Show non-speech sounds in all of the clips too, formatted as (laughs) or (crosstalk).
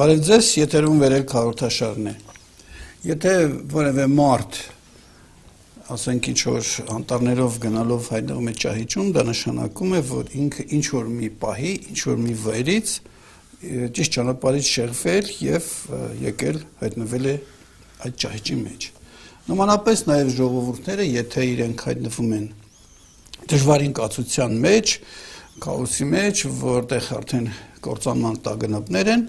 Բարև ձեզ, եթերում վերել հաղորդաշարն է։ Եթե որևէ մարդ ասենք ինչ որ անտառներով գնալով հայտնվում է ճահիճում, դա նշանակում է, որ ինքը ինչ որ մի պահի, ինչ որ մի վայրից ճիշտ ճանապարհից շեղվել եւ եկել հայտնվել է այդ ճահիճի մեջ։ Նմանապես նաև ժողովուրդները, եթե իրենք հայտնվում են դժվարին կացության մեջ, քաոսի մեջ, որտեղ արդեն կործանման տագնապներ են,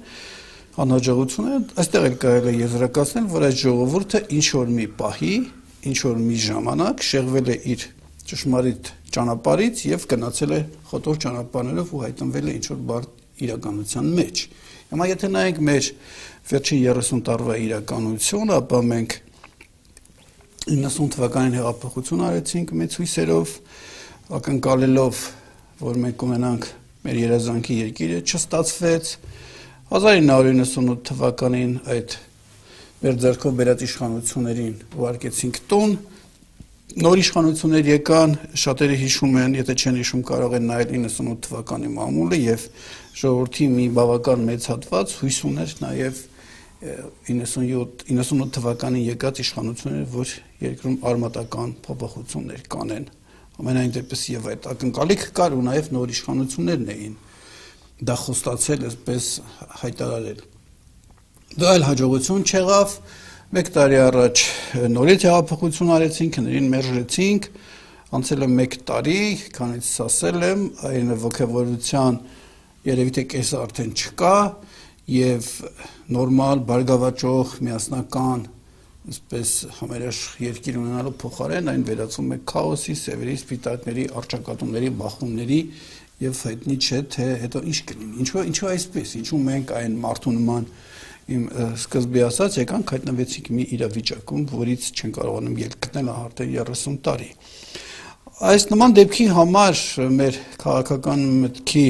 անհաջողությունը, այստեղ էլ կարելի է եզրակացնել, որ այդ ժողովուրդը ինչ որ մի պահի, ինչ որ մի ժամանակ շեղվել է իր ճշմարիտ ճանապարից եւ գնացել է խոտոր ճանապարհներով ու հայտնվել է ինչ որ բարդ իրականության մեջ։ Հիմա եթե նայենք մեր վերջին 30 տարվա իրականություն, ապա մենք 90 թվականին հեղափոխություն արեցինք մեծ հույսերով, ակնկալելով, որ մենք կունենանք մեր երազանքի երկիրը, չստացվեց, 1998 թվականին այդ մեր ձեռքով բերած իշխանություններին ուղարկեցինք տուն նոր իշխանություններ եկան շատերը հիշում են եթե չեն հիշում կարող են նայել 98 թվականի մամուլը եւ ժողովրդի մի բավական մեծ հատված հույս ուներ նաեւ 97 98 թվականին եկած իշխանությունները որ երկրում արմատական փոփոխություններ կանեն ամենայն դեպս եւ այդ ակնկալիք կար ու նաեւ նոր իշխանություններն էին դա խոստացել այսպես հայտարարել։ Դա էլ հաջողություն չեղավ։ 1 տարի առաջ նորից հեղափոխություն արեցինք, հներին մերժեցինք, անցել է 1 տարի, քանից ասել եմ, այն ողջավորության երևի թե կեսը արդեն չկա եւ նորմալ բարգավաճող միասնական այսպես համերաշխ երկիր ունենալու փոխարեն այն վերածվում է քաոսի, սևերի, սպիտակների, արճակատումների, բախումների եւ հայտնի չէ թե հետո ինչ կլինի։ Ինչու ինչու այսպես, ինչու մենք այն մարդու նման իմ սկզբի ասած եկանք հայտնվեցինք մի իրավիճակում, որից չեն կարողանում ելք գտնել արդեն 30 տարի։ Այս նման դեպքի համար մեր քաղաքական մտքի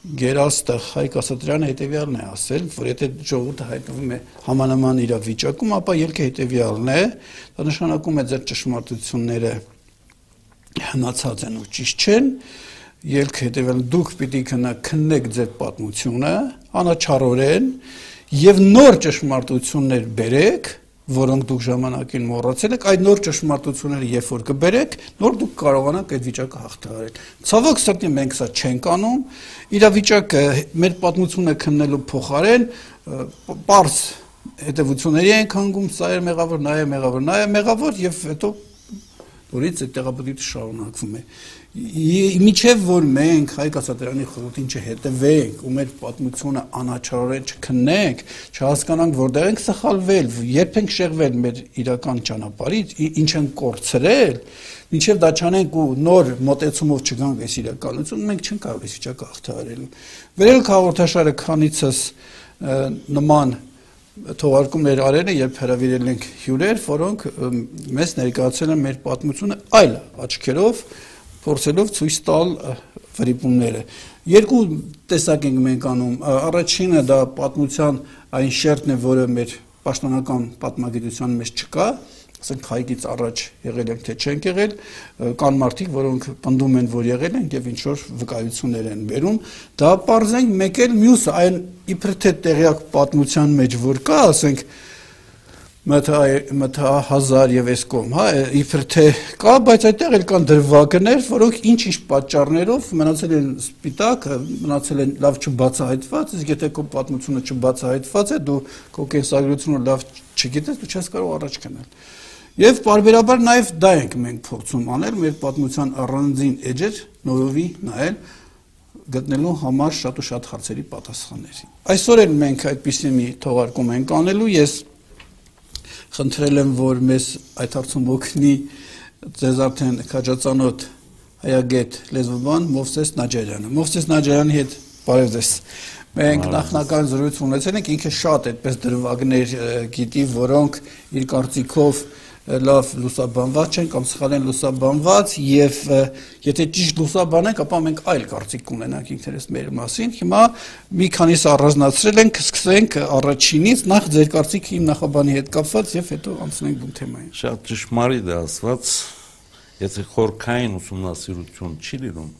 գերաստը Հայկ Ասատրյանը հետեւյալն է ասել, որ եթե ժողովուրդը հայտնվում է համանման իրավիճակում, ապա ելքը հետեւյալն է, դա նշանակում է ձեր ճշմարտությունները հնացած են ու ճիշտ չեն, ելք հետևել դուք պիտի քննեք ձեր պատմությունը անաչառորեն եւ նոր ճշմարտություններ բերեք որոնք դուք ժամանակին մոռացել եք, այդ նոր ճշմարտությունները երբ որ կբերեք, նոր դուք կարողանաք այդ վիճակը հաղթահարել։ Ցավոք սրտի մենք սա չենք անում։ Իրավիճակը մեր պատմությունը քննելու փոխարեն པարս հետևությունների ենք հանգում, սա է մեղավոր, նա է մեղավոր, նա է մեղավոր եւ հետո որից այդ տեղապետի շարունակվում է միջև որ մենք Հայկ Ասատրյանի խորհրդին չհետևենք ու մեր պատմությունը անաչարորեն չքննենք, չհասկանանք որտեղ ենք սխալվել, երբ ենք շեղվել մեր իրական ճանապարհից, ինչ են կորցրել, մինչև դա չանենք ու նոր մոտեցումով չգանք այս իրականություն, մենք չենք կարող այս վիճակը հաղթահարել։ Վերելք հաղորդաշարը քանիցս նման թողարկումներ արել են, երբ հրավիրել ենք հյուրեր, որոնք մեզ ներկայացել են մեր պատմությունը այլ աչքերով, փորձելով ցույց տալ վրիպումները։ Երկու տեսակ ենք մենք անում։ Առաջինը դա պատմության այն շերտն է, որը մեր պաշտոնական պատմագիտության մեջ չկա, ասենք հայկից առաջ եղել ենք թե չենք եղել, կան մարդիկ, որոնք պնդում են, որ եղել են եւ ինչ որ վկայություններ են բերում, դա parzենք մեկ էլ մյուսը այն իբր թե տեղյակ պատմության մեջ որ կա, ասենք մթա հազար եւ այս կողմ, հա, իբր թե կա, բայց այդտեղ էլ կան դրվագներ, որոնք ինչ-ինչ պատճառներով մնացել են սպիտակ, մնացել են լավ չբացահայտված, իսկ եթե քո պատմությունը չբացահայտված է, դու քո կենսագրությունը լավ չգիտես, դու չես կարող առաջ գնալ։ Եվ բարբերաբար նաև դա ենք մենք փորձում անել մեր պատմության առանձին էջեր նորովի նայել գտնելու համար շատ ու շատ հարցերի պատասխաններ։ Այսօր էլ մենք այդպիսի մի թողարկում ենք անելու, ես խնդրել եմ, որ մեզ այդ հարցում օգնի ձեզ արդեն քաջածանոթ հայագետ լեզվաբան Մովսես Նաջարյանը։ Մովսես Նաջարյանի հետ բարև ձեզ։ Մենք նախնական զրույց ունեցել ենք, ինքը շատ այդպես դրվագներ գիտի, որոնք իր կարծիքով լավ լուսաբանված չեն կամ սխալ են լուսաբանված եւ եթե ճիշտ լուսաբանենք, ապա մենք այլ կարծիք կունենանք ինքներս մեր մասին։ Հիմա մի քանիս առանձնացրել ենք, սկսենք առաջինից, նախ ձեր կարծիքը իմ նախաբանի հետ կապված եւ հետո անցնենք բուն թեմային։ Շատ ճշմարիտ է ասված, եթե խորքային ուսումնասիրություն չի լինում,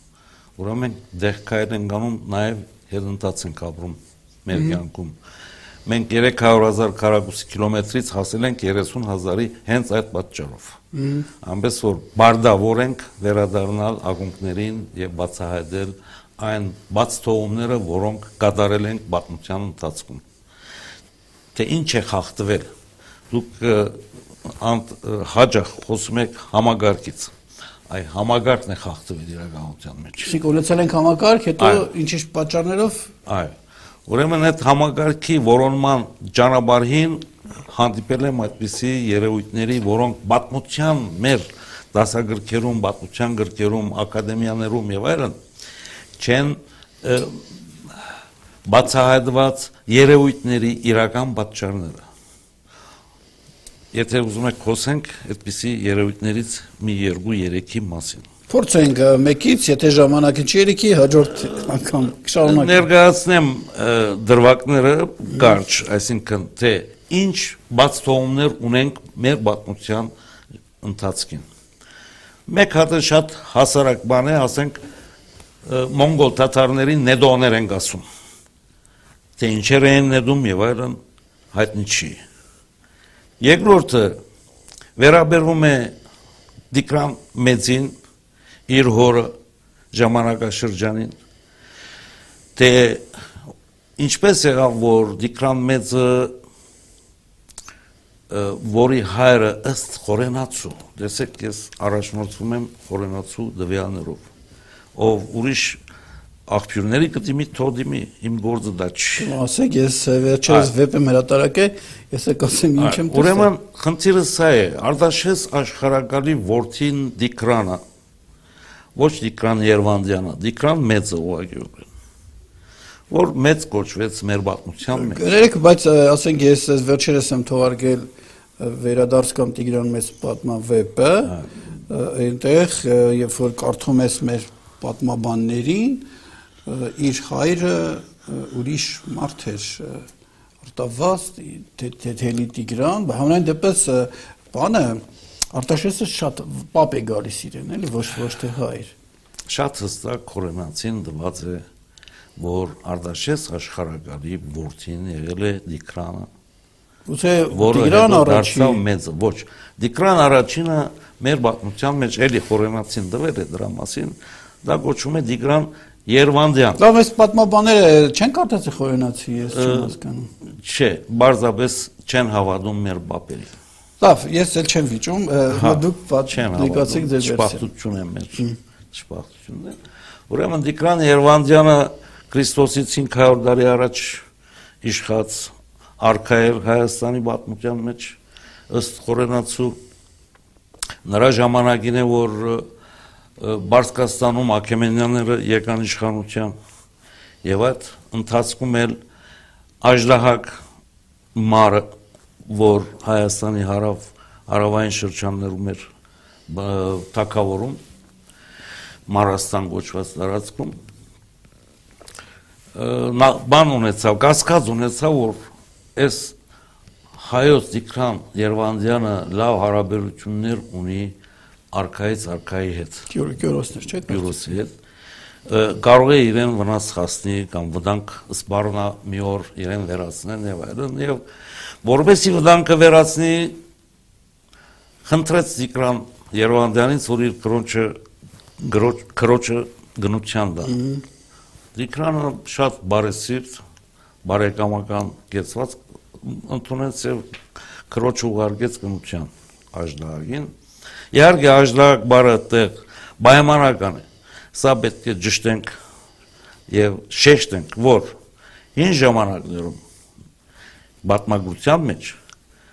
ուրեմն դեղքայր են գանում նաեւ հետընթաց ենք ապրում մեր կյանքում։ Մենք 300.000 քառակուսի կիլոմետրից հասել ենք 30.000-ի հենց այդ պատճառով։ Ամենս որ բարդավոր ենք վերադառնալ ակունքներին եւ բացահայտել այն բաց թողումները, որոնք կատարել ենք պատմության ընթացքում։ Թե ինչ է խախտվել։ Դուք հաջող խոսում եք համագարկից այ համագարկն է խախտվել իրականության մեջ։ Իսկ ունեցել ենք համագարկ, հետո ինչ-ինչ պատճառներով այ ուրեմն այդ համագարկի որոնման ճանապարհին հանդիպել եմ այդպիսի երևույթների, որոնք պատմության մեր դասագրքերում, պատմության գրքերում, ակադեմիաներում եւ այլն չեն բացահայտված երևույթների իրական պատճառները։ Եթե ուզում եք խոսենք այդպիսի երևույթներից մի 2-3-ի մասին։ Փորձենք մեկից, եթե ժամանակը չի երիքի, հաջորդ անգամ շարունակենք։ Ներկայացնեմ դրվագները կարճ, այսինքն թե ինչ բաց թողումներ ունենք մեր պատմության ընթացքին։ Մեկ հատը շատ հասարակ բան է, ասենք մոնգոլ թաթարներին նեդոներ են ասում։ Թե ինչեր են նեդում եւ այլն հայտնի չի։ Երկրորդը վերաբերվում է Դիկրան մեծին իր հորը ժամանակաշրջանին թե ինչպես եղավ որ Դիկրան մեծը որի հայրը ըստ խորենացու դեսեք ես առաջնորդվում եմ խորենացու դվյաներով ով ուրիշ աղբյուրների կդիմի թոդիմի իմ գործը դա չի ասեք ես վերջերս վեպը հրատարակե ես կասեմ ինչ եմ ուրեմն խնդիրը սա է. Արդաշես աշխարակալի ворթին դիկրանը ոչ դիկրան Երվանդյանը դիկրան մեծը ուղղակի որ մեծ կոչվեց մեր պատմության մեջ գրեք բայց ասենք ես վերջերս եմ թողարկել վերադարձ կամ Տիգրան մեծ պատմա վեպը այնտեղ երբ որ կարդում ես մեր պատմաբաններին իր հայրը ուրիշ մարդ էր արտավազ թեթելի Տիգրան, համենայն դեպս բանը Արտաշեսը շատ պապ է գալիս իրեն, էլի ոչ ոչ թե հայր։ Շատ հստակ կորենացին դված է, որ Արտաշես աշխարհակալի որդին եղել է Դիկրանը։ Ուցե Դիկրան առաջին մեծ ոչ, Դիկրան առաջինը մեր պատմության մեջ էլի կորենացին դվել է դրա մասին, դա գոչվում է Դիկրան Երվանդյան։ Լավ, այս պատմաբաները չեն կարծացի խորենացի, ես չեմ հասկանում։ Չէ, բարձրապես չեն հավատում մեր բապերին։ Լավ, ես էլ չեմ վիճում, դուք պատմիկացիք ձեր վերսիա։ Շփախտություն է մեր։ Շփախտությունն է։ Ուրեմն Դիկրան Երվանդյանը Քրիստոսից 500 տարի առաջ իշխած արքայել Հայաստանի պատմության մեջ ըստ խորենացու նրա ժամանակին է որ Բարսկաստանում Աքեմենյանները եկան իշխանության եւ այդ ընթացքում էլ Աժդահակ մարը, որ Հայաստանի հարավ հարավային շրջաններում էր թակավորում Մարաստան գոչված տարածքում նա բան ունեցավ, կասկած ունեցավ, որ այս հայոց Տիգրան Երվանդյանը լավ հարաբերություններ ունի արքայից արքայի հետ։ Գյուրոսներ, չէ՞։ Գյուրոսի հետ կարող է իրեն վնաս հասնի կամ վտանգ սպառնա մի օր իրեն վերացնեն եւ այլն եւ որովհետեւ վտանգը վերացնի խնդրեց Զիկրան Երևանդյանից որ իր կրոնչը քրոջը գնության դա Զիկրանը շատ բարեսիրտ բարեկամական կեցված ընդունեց եւ քրոջ ուղարկեց գնության աժդահագին Իհարկե աժլակ բարը տեղ պայմանական է։ Սա պետք է ճշտենք եւ շեշտենք, որ հին ժամանակներում բատմագրության մեջ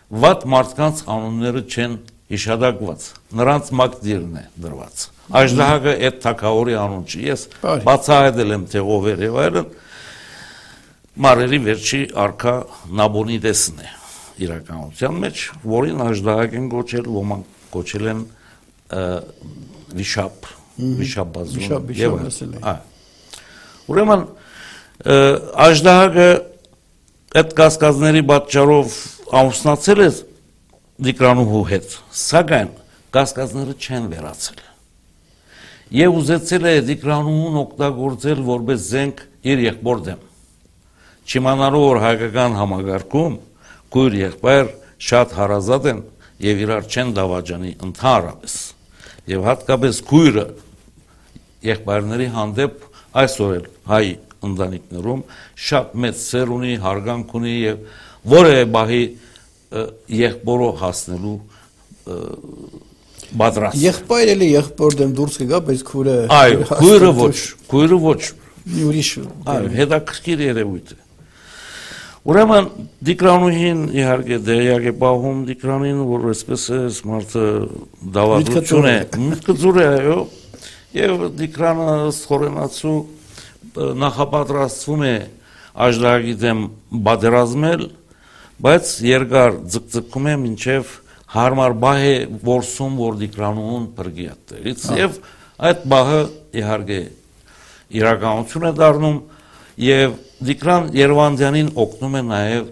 վատ մարդկանց անունները չեն հիշադակված։ Նրանց մակդիրն է դրված։ Աժլահագը այդ թակավորի անուն չի։ Ես բացահայտել եմ թե ով էր եւ այլն։ Մարերի վերջի արքա Նաբոնիդեսն է իրականության մեջ, որին աժլահագ են գոչել ոմանք կոչել են վիշապ, վիշապազուն եւ այլ։ Ուրեմն աժդահակը այդ կասկածների պատճառով ամուսնացել է Դիկրանուհու հետ, սակայն կասկածները չեն վերացել։ Եվ ուզեցել է Դիկրանուհուն օգտագործել որպես զենք իր եղբոր դեմ։ չիմանալու որ հայկական համագարկում քույր եղբայր շատ հարազատ են եւ իրար չեն դավաճանի ընդհանրապես եւ հատկապես քույրը եղբայրների հանդեպ այսօր հայ ընտանիքներում շատ մեծ սեր ունի, հարգանք ունի եւ որևէ բահի եղբորը հասնելու բادرած։ Եղբայրը լի եղբոր դեմ դուրս կգա, բայց քուրը Այո, քուրը ոչ, քուրը ոչ։ Ուրիշ։ Այո, հետաքրքիր երևույթ է։ Ուրեմն դիկրանուհին իհարկե դերյակ է բահում դիկրանին, որ այսպես է մարդը դավադրություն է, միտքը ծուր է, այո։ Եվ դիկրանը խորենացու նախապատրաստվում է աջրագի դեմ բادرազմել, բայց երկար ձգձգում է մինչև հարմար բահ է որսում որ դիկրանուն բրգի այդտեղից հա։ եւ այդ բահը իհարկե իրականություն է դառնում եւ դիկրան Երևանյանին օգնում է նաեւ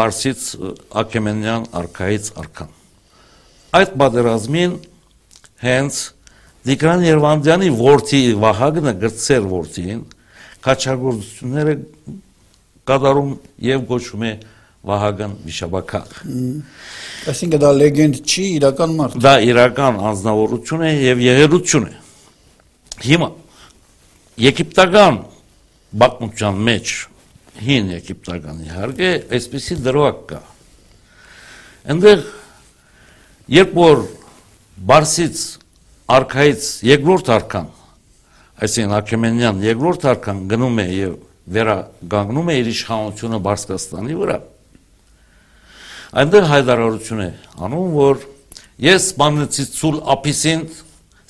բարսից Ակեմենյան արքայից արքան այդ բادرազմին հենց Դիկրան Երվանդյանի ворթի Վահագնը գրծեր ворթին քաչագործությունները կատարում եւ գոչում է Վահագն Վիշապաքաղ։ Այսինքն դա լեգենդ չի, իրական մարդ։ Դա իրական անznավորություն է եւ եղերություն է։ Հիմա Եգիպտական բակմության մեջ հին Եգիպտական իհարկե այսպեսի դրվակ կա։ Այնտեղ երբ որ Բարսից արքայից երկրորդ արքան, այսինքն Աքեմենյան երկրորդ արքան գնում է եւ վերագանգնում է իր իշխանությունը Բարսկաստանի վրա։ Այնտեղ հայտարարություն է անում, որ ես սպանեցի ցուլ ապիսին,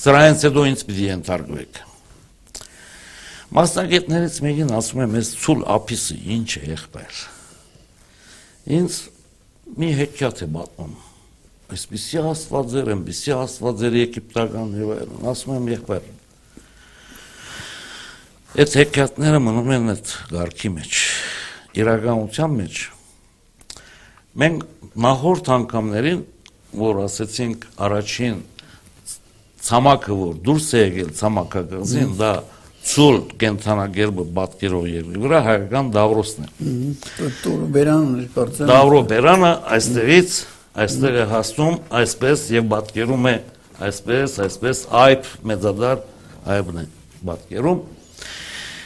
սրանից հետո ինձ պիտի ենթարկվեք։ Մասնագետներից մեկին ասում է մեզ ցուլ ապիսը ինչ է եղբայր։ Ինձ մի հեքիաթ է պատմում այսպիսի աստվածեր, այնպիսի աստվածեր եգիպտական եւ այլն, ասում եմ եղբայր։ Այդ հեքիաթները մնում են այդ ղարքի մեջ, իրականության մեջ։ Մենք նախորդ անգամներին, որ ասեցինք առաջին ցամաքը, որ դուրս է եկել ցամաքագազին, դա ցուլ կենթանագերբը պատկերով երկրի վրա հայկական Դավրոսն է։ Դուրո Բերանը կարծեմ։ Դավրո Բերանը այստեղից այստեղ է հասնում այսպես եւ պատկերում է այսպես, այսպես այբ մեծադար այբն է պատկերում։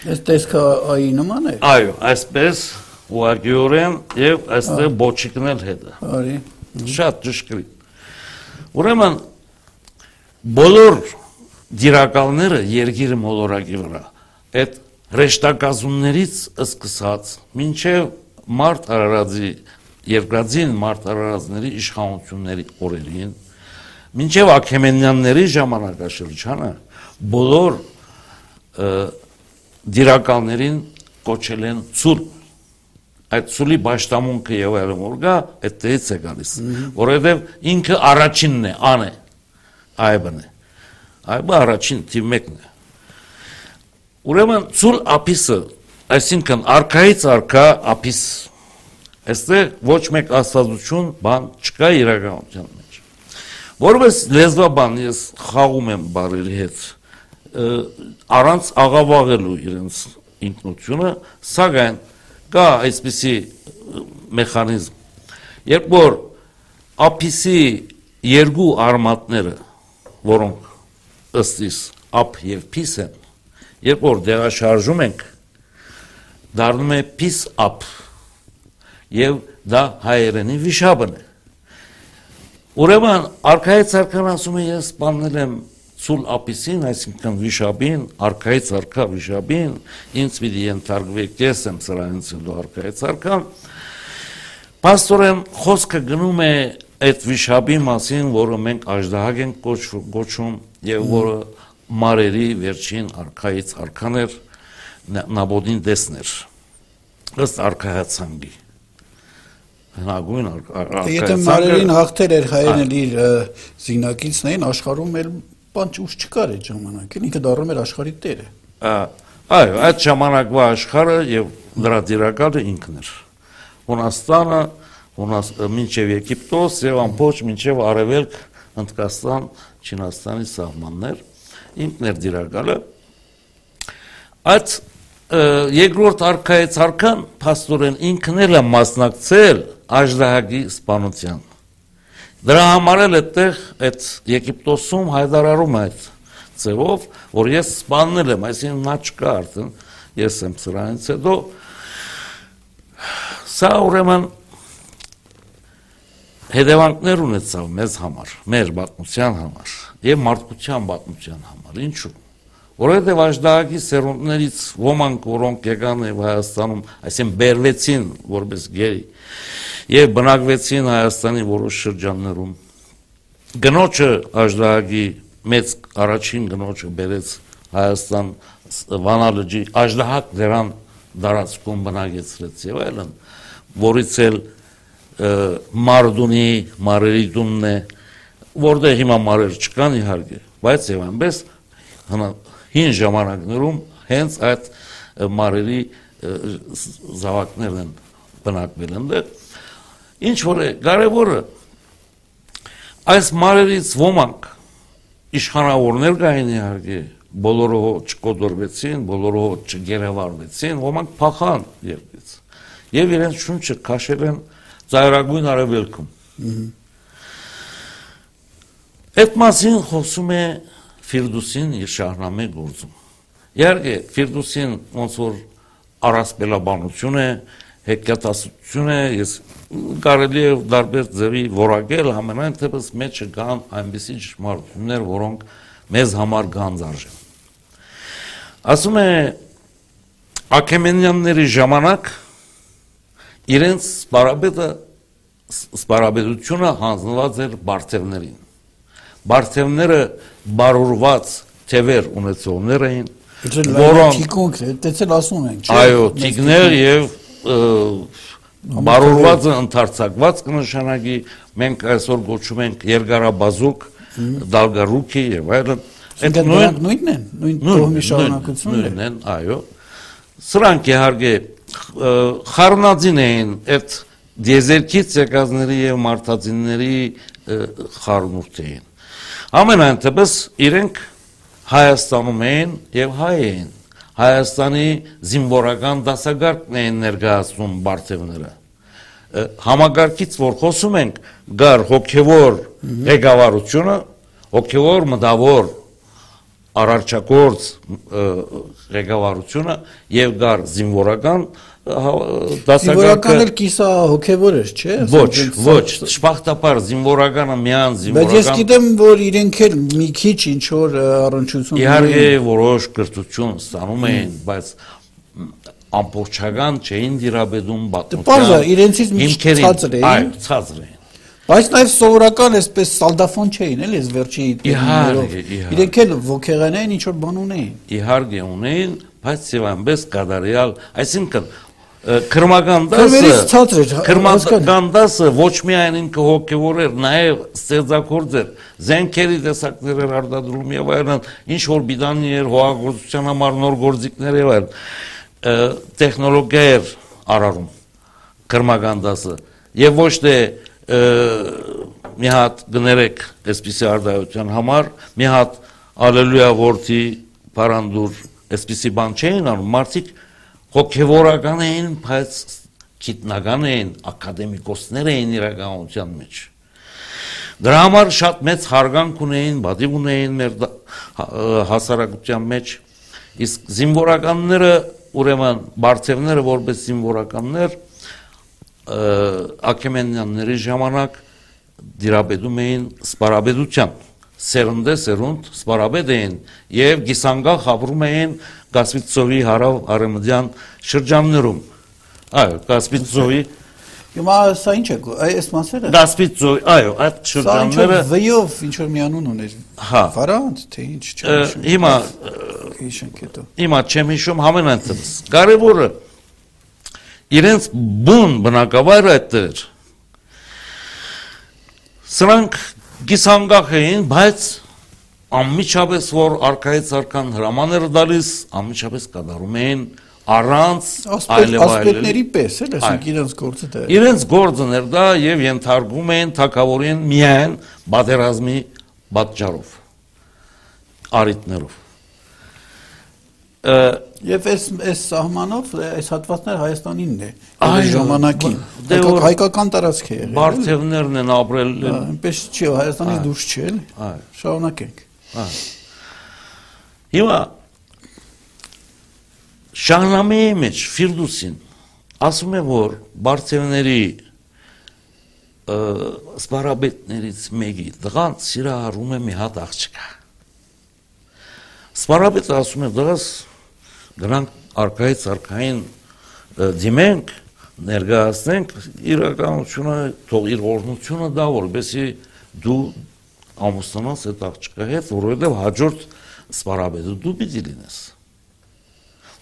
Այս տեսքը այի նման է։ Այո, այսպես ուղղակիորեն եւ այստեղ բոչիկն էլ հետ է։ Արի։ Շատ ճշգրիտ։ Ուրեմն բոլոր դիրակալները երգիրը մոլորակի վրա այդ ռեշտակազուններից սկսած մինչև մարտ արարածի երկրածին մարտարարածների իշխանությունների օրերին մինչև Աքեմենյանների ժամանակաշրջանը բոլոր դիրակալներին կոչել են ցուլ այդ ցուլի ճշտամունքը եւ այլն որ գա այդտեղից է գալիս որովհետեւ ինքը առաջինն է ան է այբն է այբը առաջին թիվ մեկն է ուրեմն ցուլ ապիսը այսինքն արքայից արքա ապիս Այստեղ ոչ մեկ աստվածություն բան չկա իրականության մեջ։ Որպես լեզվաբան ես խաղում եմ բարերի հետ առանց աղավաղելու իրենց ինքնությունը, սակայն կա այսպիսի մեխանիզմ, երբ որ ափիսի երկու արմատները, որոնք ըստիս ափ եւ փիս են, երբ որ դեղաշարժում ենք, դառնում է փիս ափ եւ դա հայերենի վիշապն է։ Ուրեմն արքայից արքան ասում է ես սպանել եմ ցուլ ապիսին, այսինքն վիշապին, արքայից արքա վիշապին, ինձ պիտի ենթարկվեք, ես եմ սրանից հետո արքայից արքան։ Պաստորեն խոսքը գնում է այդ վիշապի մասին, որը մենք աժդահակ ենք գոչում եւ որը մարերի վերջին արքայից արքան էր նաբոդին դեսներ ըստ արքայացանգի հնագույն Եթե մարերին հաղթեր էր հայերն էլ իր զինակիցն էին աշխարհում էլ բան ուշ չկար այդ ժամանակին ինքը դառնում էր աշխարհի տերը այո այդ ժամանակվա աշխարհը եւ նրա դիրակալը ինքն էր Հունաստանը Հունաս մինչև Եգիպտոս եւ ամբողջ մինչև Արևելք Հնդկաստան Չինաստանի սահմաններ ինքն էր դիրակալը այդ երկրորդ արքայից արքան փաստորեն ինքն էլ է մասնակցել աժդահագի սպանության։ Դրա համար էլ այդտեղ այդ Եգիպտոսում հայտարարում է այդ ծևով, որ ես սպանել եմ, այսինքն նա չկա արդեն, ես եմ սրանից հետո սա ուրեմն հետևանքներ ունեցավ մեզ համար, մեր պատմության համար եւ մարդկության պատմության համար։ Ինչու՞ որովհետև աշդահակի սերունդներից ոմանք, որոնք եկան եւ Հայաստանում, այսինքն բերվեցին որպես գեյ եւ բնակվեցին Հայաստանի որոշ շրջաններում։ Գնոջը աշդահակի մեծ առաջին գնոջը բերեց Հայաստան Վանալջի աշդահակ դրան դարածքում բնակեցրեց եւ այլն, որից էլ Մարդունի Մարերի տունն է, որտեղ հիմա մարեր չկան իհարկե, բայց եւ այնպես հին ժամանակներում հենց այդ մարերի զավակներն են բնակվել ընդեղ ինչ որ է կարևորը այս մարերից ոմանք իշխանավորներ կային իհարկե բոլորը չկոդորվեցին բոլորը չգերեվարվեցին ոմանք փախան երկրից եւ իրենց շունչը քաշել են ծայրագույն արևելքում Այդ մասին խոսում է Ֆիրդուսին իր շահնամե գործում։ Իհարկե Ֆիրդուսին ոնց որ առասպելաբանություն է, հեքիաթասություն է, ես կարելի է դարբեր ձևի որակել համենայն թեպս մեջը կան այնպիսի ճշմարտություններ, որոնք մեզ համար գանձարժ են։ Ասում է Աքեմենյանների ժամանակ իրենց սպարաբետը սպարաբետությունը հանձնված էր բարձևներին Բարթևները բարուրված թևեր ունեցողներ էին, որոնք թիկունք դեցել ասում են, չէ՞։ Այո, թիկներ եւ բարուրվածը ընդարձակված կնշանակի մենք այսօր գոչում ենք երկարաբազուկ, դալգարուկի եւ այլն։ Այդ նույն նույնն են, նույն տոհմի շարունակությունն են։ Նույնն են, այո։ Սրանք իհարկե խառնածին էին այդ դիեզերքից եկածների եւ մարտածինների խառնուրդ էին Ամենայն դեպս իրենք Հայաստանում էին եւ հայ էին։ Հայաստանի զինվորական դասագարկն էին ներկայացնում բարձևները։ Համագարկից որ խոսում ենք, գար հոգևոր ղեկավարությունը, հոգևոր մտավոր առարչակորց ղեկավարությունը եւ գար զինվորական դասակարգը Զինվորական էլ կիսա հոգևոր էր, չէ՞։ Ոչ, ոչ, շփախտապար զինվորականը միան զինվորական։ Բայց ես գիտեմ, որ իրենք էլ մի քիչ ինչ որ առնչություն Իհարկե որոշ կրթություն ստանում էին, բայց ամբողջական չէին դիրաբեդում պատմության։ Պարզա իրենցից մի ցածր էին։ Այո, ցածր էին։ Բայց նաև սովորական այսպես սալդաֆոն չէին, էլի, այս վերջի իհարկե, իրենք էլ ոգեղանային ինչ որ բան ունեին։ Իհարկե ունեին, բայց եւ այնպես կադարյալ, այսինքն Կրմական դասը Կրմական դասը ոչ միայն ինքը հոգևոր էր, նաև ստեղծագործ էր, զենքերի տեսակներ էր արդադրում եւ այլն, ինչ որ բիդանի էր հողագործության համար նոր գործիքներ եւ այլն տեխնոլոգիա էր արարում Կրմական դասը եւ ոչ թե մի հատ գներեք այսպիսի արդարության համար, մի հատ ալելույա որդի պարանդուր այսպիսի բան չէին անում, մարդիկ հոգևորական էին, բայց գիտնական էին, ակադեմիկոսներ էին իրականության մեջ։ Դրա համար շատ մեծ հարգանք ունեին, բադիվ ունեին մեր հասարակության մեջ։ Իսկ զինվորականները, ուրեմն բարձևները որպես զինվորականներ Աքեմենյանների ժամանակ դիրաբեդում էին սպարաբեդության սերնդե սերունդ սպարաբեդ էին եւ գիսանգախ ապրում էին Կասպից ծովի հարավ արեմդյան շրջաններում։ Այո, Կասպից ծովի Հիմա սա ինչ է, այս մասերը։ Կասպից ծովի, այո, այդ շրջանները Սա վյով ինչ որ մի անուն ուներ։ Հա։ Վարանտ, թե ինչ չեմ Հիմա հիշենք հետո։ Հիմա չեմ հիշում համենայնպես։ Կարևորը իրենց բուն բնակավայրը այդտեղ։ Սրանք գիսանգախ էին, բայց անմիջապես որ արքայից արքան հրամաներ դալիս, անմիջապես կատարում էին առանց այլևայլերի պես էլ, ասենք իրենց գործը դա։ Իրենց գործն էր դա եւ ենթարկվում էին թակավորին միայն բادرազմի պատճառով, արիտներով։ Եվ այս այս սահմանով այս հատվածները Հայաստանինն է Այո, այս ժամանակին։ դե Հայկական- տարածք է եղել։ էլի։ Բարթևներն են ապրել Այնպես չի, Հայաստանից դուրս չի էլի։ Այո։ Շարունակենք։ Հա։ Հիմա Շահնամեի մեջ Ֆիրդուսին ասում է որ Բարթևների ը, սպարաբետներից մեկի դղան սիրահարում է մի հատ աղջկա։ Սպարաբետը ասում է դրաս գրանք արքայից արքային ը, դիմենք ներկայացնենք իրականությունը թող իր օրնությունը դա որովհետեւ դու ամուսնանաս այդ աղջկա հետ որովհետեւ հաջորդ սպարաբետը դու պիտի լինես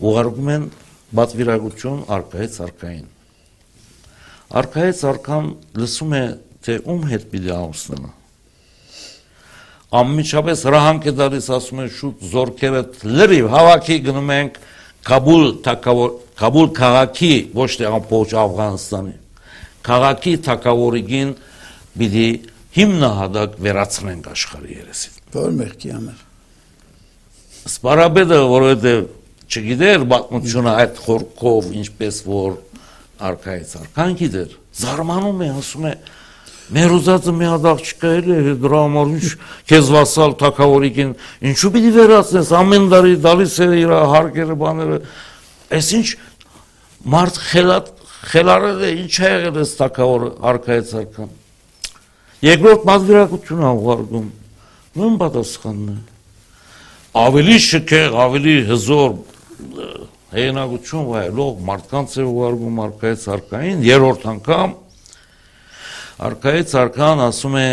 ուղարկում են բատվիրագություն արքայից արքային արքայից արքան լսում է թե ում հետ պիտի ամուսնանա ամիջապես հրահանգ է դալիս ասում է շուտ զորքերը լրիվ հավաքի գնում ենք Կաբուլ թակավոր Կաբուլ քաղաքի ոչ թե ամբողջ Աֆղանստանի քաղաքի թակավորիգին պիտի հիմնահատակ վերացնենք աշխարհի երեսին Որ մեղքի համար։ Սպարաբեդը որովհետև չգիտեր պատմությունը այդ խորքով ինչպես որ արքայից արքան գիտեր զարմանում է ասում է մեր ուզածը մի հատ էլ է դրա համար ինչ քեզ վասալ թակավորիկին ինչու պիտի վերացնես ամեն տարի դալիս է իր հարկերը բաները այսինչ մարդ խելատ խելարել է ինչ է եղել այս թակավոր արքայից արքան երկրորդ մատվիրակություն աղարգում ո՞ւմ պատասխանն է ավելի շքեղ, ավելի հզոր ը, հեղինակություն վայելող մարդկանց է ուղարկում արքայից արքային, երրորդ անգամ Արքայից արքան ասում է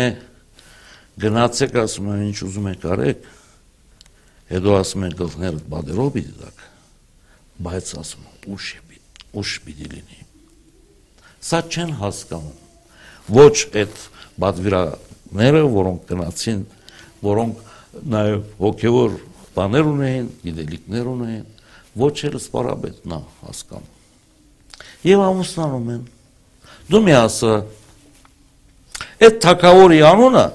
գնացեք, ասում է ինչ ուզում եք արեք։ Հետո ասում են գլխներդ բادرով պիտի դակ։ Բայց ասում ուշ է, ուշ պիտի լինի։ Սա չեն հասկանում։ Ոչ այդ բادرները, որոնք գնացին, որոնք նաև հոգևոր բաներ ունեն, գիտելիքներ ունեն, ոչ էլ սպարաբետ նա հասկանում։ Եվ ամուսնանում են։ Դու մի ասա, այդ թակավորի անունը,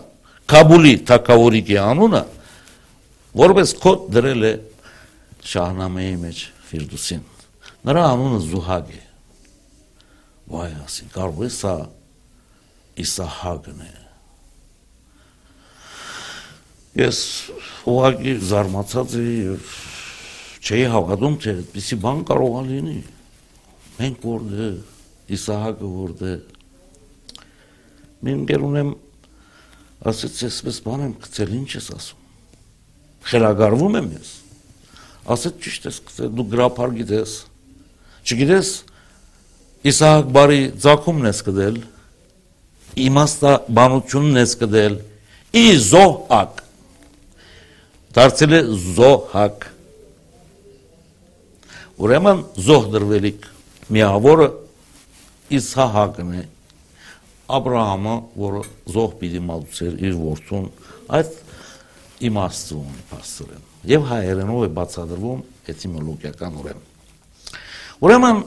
Կաբուլի թակավորիկի անունը, որպես կոդ դրել է Շահնամեի մեջ Ֆիրդուսին։ Նրա անունը Զուհագ է։ Վայ ասին, կարող է սա Իսահակն է։ Ես ուղղակի զարմացած էի եւ չէի հավատում, թե այդպեսի բան կարող է լինի։ Մենք որտե Իսահակը որտե Մենք գեր ունեմ ասեց այսպես բան եմ գցել, ինչ ես ասում։ Խելագարվում եմ ես։ Ասեց ճիշտ ես գցել, դու գրափար գիտես։ Չգիտես Իսահակ բարի ցակումն ես կդել, իմաստա բանությունն ես կդել, ի զոհակ դարձել է զոհակ ուրեմն զոհ դրվելիք միավորը Իսահակն է Աբրահամը, որը զոհ պիտի մատուցեր իր որդուն, այդ իմաստուն փաստորեն։ Եվ հայերենով է բացատրվում էտիմոլոգիական ուրեմն։ Ուրեմն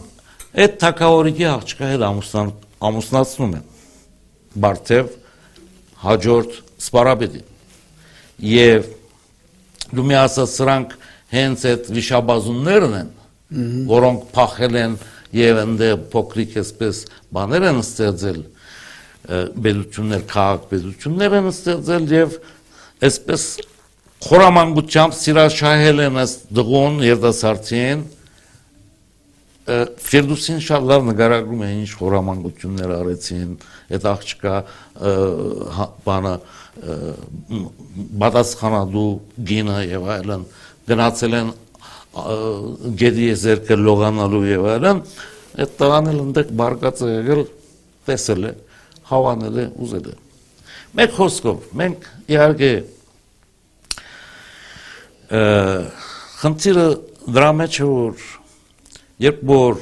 այդ թակավորիկի աղջկա հետ ամուսնան ամուսնացնում են Բարթև հաջորդ սպարաբեդի։ Եվ դու մի ասած սրանք հենց այդ վիշաբազուններն են, որոնք փախել են եւ ընդ փոքրիկ էսպես բաներ են ստեղծել բեդություններ, քաղաք բեդություններ են ստեղծել եւ այսպես խորամանկությամբ սիրաշահել են այս դղոն երդասարտին Ֆիրդուսին շատ լավ նկարագրում է ինչ խորամանկություններ արեցին, այդ աղջկա հա- բանը պատասխանադու գինը եւ այլն գնացել են գեդի եզերքը լողանալու եւ այլն, այդ տղան էլ ընդդեք բարգած է եղել, տեսել է, հավանել է, ուզել է։ Մեկ խոսքով, մենք իհարկե խնդիրը դրա մեջ է որ երբ որ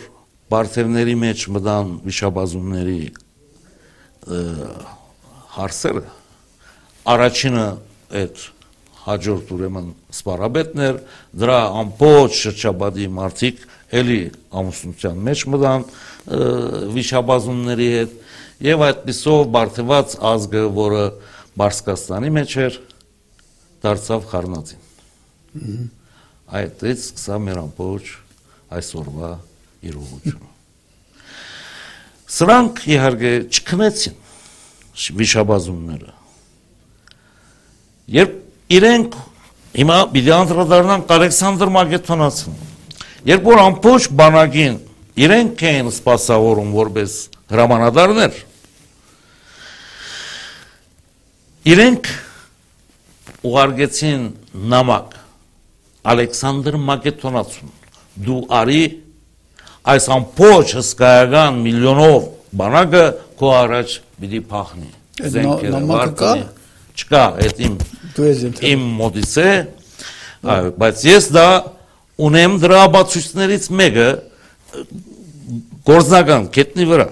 բարձերների մեջ մտան վիշաբազումների հարցերը առաջինը այդ հաջորդ ուրեմն սպարաբետն էր դրա ամբողջ շրջաբադի մարդիկ էլի ամուսնության մեջ մտան վիշաբազումների հետ եւ այդպիսով բարթված ազգը որը Բարսկաստանի մեջ էր դարձավ խառնածին այդտեղ սկսա մեր ամբողջ այսօրվա իրողությունը։ Սրանք իհարկե չքնեցին վիշաբազումները։ Երբ իրենք հիմա պիտի անդրադառնան Ալեքսանդր Մակեդոնացին, երբ որ ամբողջ բանակին իրենք էին սպասավորում որպես հրամանատարներ, իրենք ուղարկեցին նամակ Ալեքսանդր Մակեդոնացուն դու արի այս ամբողջ հսկայական միլիոնով բանակը քո առաջ պիտի փախնի զենքերը վարկա չկա այդ իմ իմ մոտից է բայց ես դա ունեմ դրա բացույցներից մեկը գործնական կետնի վրա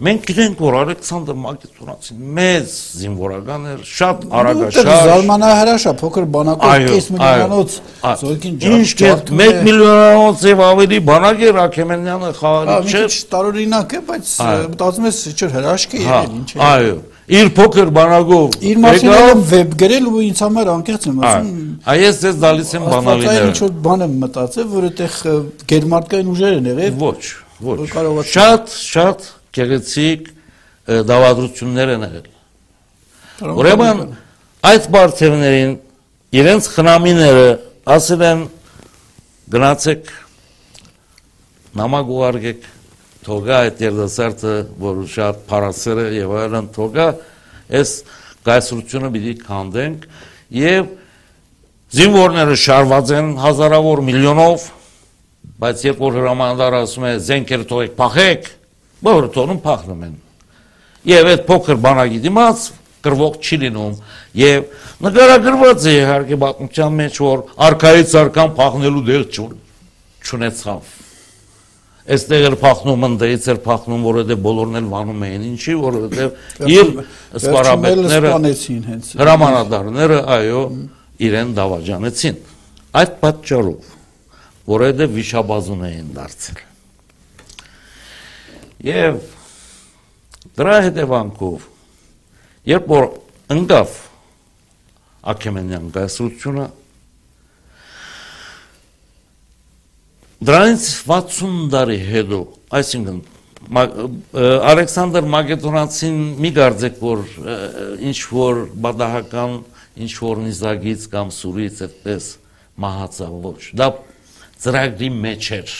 Մենք գիտենք, որ Ալեքսանդր Մակեդոնացին մեծ զինվորական էր, շատ արագաշար։ Զարմանահրաշ է, փոքր բանակով 5 միլիոնոց զորքին ջարդ։ Ինչ 1 միլիոնոց եւ ավելի բանակ էր Աքեմենյանը խաղալի չէ։ Չէ, տարօրինակ է, բայց մտածում ես չէ հրաշք է հա, եղել, ինչ է։ Այո, իր փոքր բանակով իր մասին եմ վեբ գրել ու ինձ համար անկեղծ եմ ասում։ Այս ես դալիս եմ բանալիները։ Ինչ որ բան եմ մտածել, որ այդտեղ գերմարտկային ուժեր են եղել։ Ոչ, ոչ։ Շատ, շատ գեղեցիկ դավադրություններ են եղել։ Ուրեմն այդ բարձերներին իրենց խնամիները ասել են գնացեք նամակ ուղարկեք թողա այդ երդասարտը, որ շատ փարասեր է եւ այլն թողա, այս գայսրությունը պիտի քանդենք եւ զինվորները շարված են հազարավոր միլիոնով, բայց երբ որ հրամանատար ասում է զենքեր թողեք, փախեք, բոլորը տոնում փախնում են։ Եվ այդ փոքր բանակի դիմաց գրվող չի լինում եւ նկարագրված է իհարկե պատմության մեջ որ արքայից արքան փախնելու դեղ չունեցավ Այստեղ էր փախնում ընդեից էր փախնում որովհետեւ բոլորն էլ վանում էին ինչի որովհետեւ իր սպարաբետները հրամանատարները այո իրեն դավաճանեցին այդ պատճառով որովհետեւ վիշաբազուն էին դարձել Եվ դրա հետևանքով երբ որ ընկավ Աքեմենյան գայսրությունը դրանից 60 տարի հետո, այսինքն Ալեքսանդր Մակեդոնացին մի գարձեք որ ինչ որ բադահական ինչ որ նիզագից կամ սուրից այդպես մահացավ ոչ դա ծրագրի մեջ էր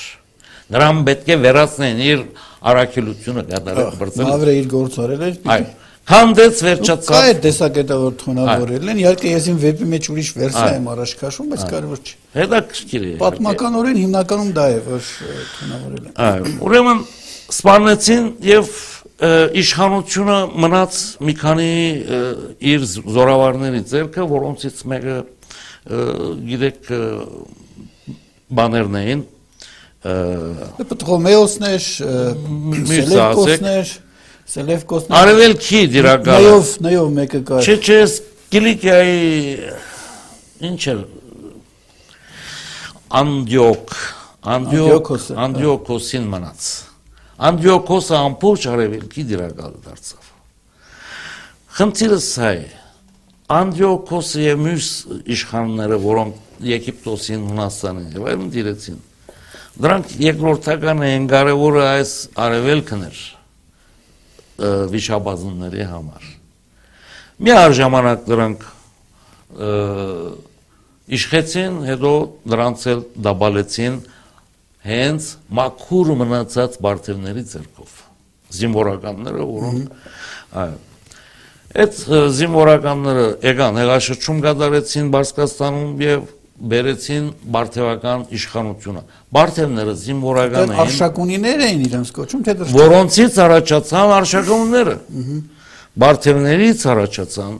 նրան պետք է վերացնեն իր առաքելությունը կատարել բրծել։ Մավրը իր գործարել էր։ Այո։ Քանդեց վերջացավ։ Կա այդ տեսակետը որ թունավորել են, իհարկե ես իմ վեպի մեջ ուրիշ վերսիա եմ առաջ քաշում, բայց կարևոր չէ։ Հետաքրքիր է։ Պատմականորեն հիմնականում դա է, որ թունավորել են։ Այո, ուրեմն սպառնեցին եւ իշխանությունը մնաց մի քանի իր զորավարների ձեռքը, որոնցից մեկը գիտեք բաներն էին, Պտրոմեոսներ, Սելևկոսներ, Սելևկոսներ։ Արևելքի դիրակալը։ Նայով, նայով մեկը կար։ Չէ, չէ, Կիլիկիայի ինչ էր Անդիոկ, Անդիոկ, Անդիոկոսին մնաց։ Անդիոկոսը ամբողջ արևելքի դիրակալը դարձավ։ Խնդիրը սա է։ Անդիոկոսը եւ մյուս իշխանները, որոնք Եգիպտոսին, Հունաստանին եւ այլն դիրեցին, Դրանք երկրորդական են կարևորը այս արևելքն էր վիշապազունների համար։ Մի արժամանակ դրանք իշխեցին, հետո դրանց էլ դաբալեցին հենց մաքուր մնացած բարձերների ձեռքով։ Զինվորականները, որոնք այո Այդ զինվորականները եկան հեղաշրջում կատարեցին Բարսկաստանում եւ բերեցին բարթևական իշխանությունը։ Բարթևները զինվորական էին։ Արշակունիներ էին իրենց կոչում, թե դրսից։ Որոնցից առաջացան արշակունները։ Բարթևներից առաջացան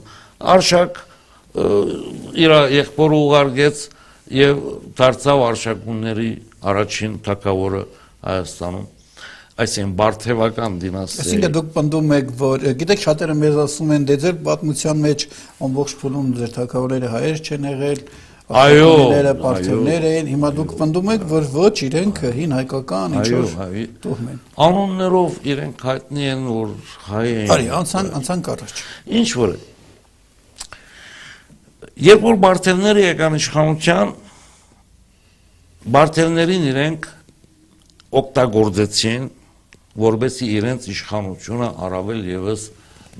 արշակ իր եղբորը ուղարկեց եւ դարձավ արշակունների առաջին թակավորը Հայաստանում այսինքն բարթևական դինաստիա։ Այսինքն դուք պնդում եք, որ գիտեք շատերը մեզ ասում են, դե ձեր պատմության մեջ ամբողջ փուլում ձեր թակավորները հայեր չեն եղել, Այո, պարտիաներ էին, հիմա դուք պնդում եք, որ ոչ իրենք հին հայկական ինչ որ տոհմ են։ Անուններով իրենք հայտնի են, որ հայ են։ Արի, անցան անցան առաջ։ Ինչ որ Երբ որ Բարթևները եկան իշխանության, Բարթևներին իրենք օգտագործեցին, որբեսի իրենց իշխանությունը առավել եւս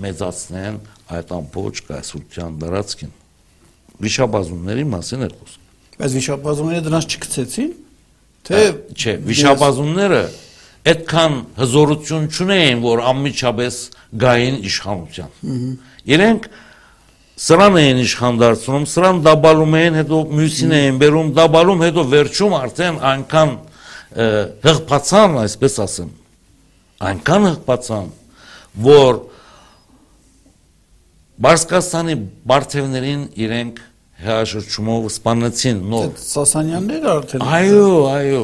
մեծացնեն այդ ամբողջ կայսրության դարածքին։ Վիշապազունների մասին էր խոսքը։ Բայց վիշապազունները դրանց չգցեցին, թե չէ, վիշապազունները այդքան հզորություն չունեին, որ անմիջապես գային իշխանության։ Իրենք սրան էին իշխան դարձնում, սրան դաբալում էին, հետո մյուսին էին բերում, դաբալում, հետո վերջում արդեն այնքան հղբացան, այսպես ասեմ, այնքան հղբացան, որ Բարսկաստանի բարթևներին իրենք հաշրջումով սպանեցին նոր Սասանյանները արդեն Այո, այո։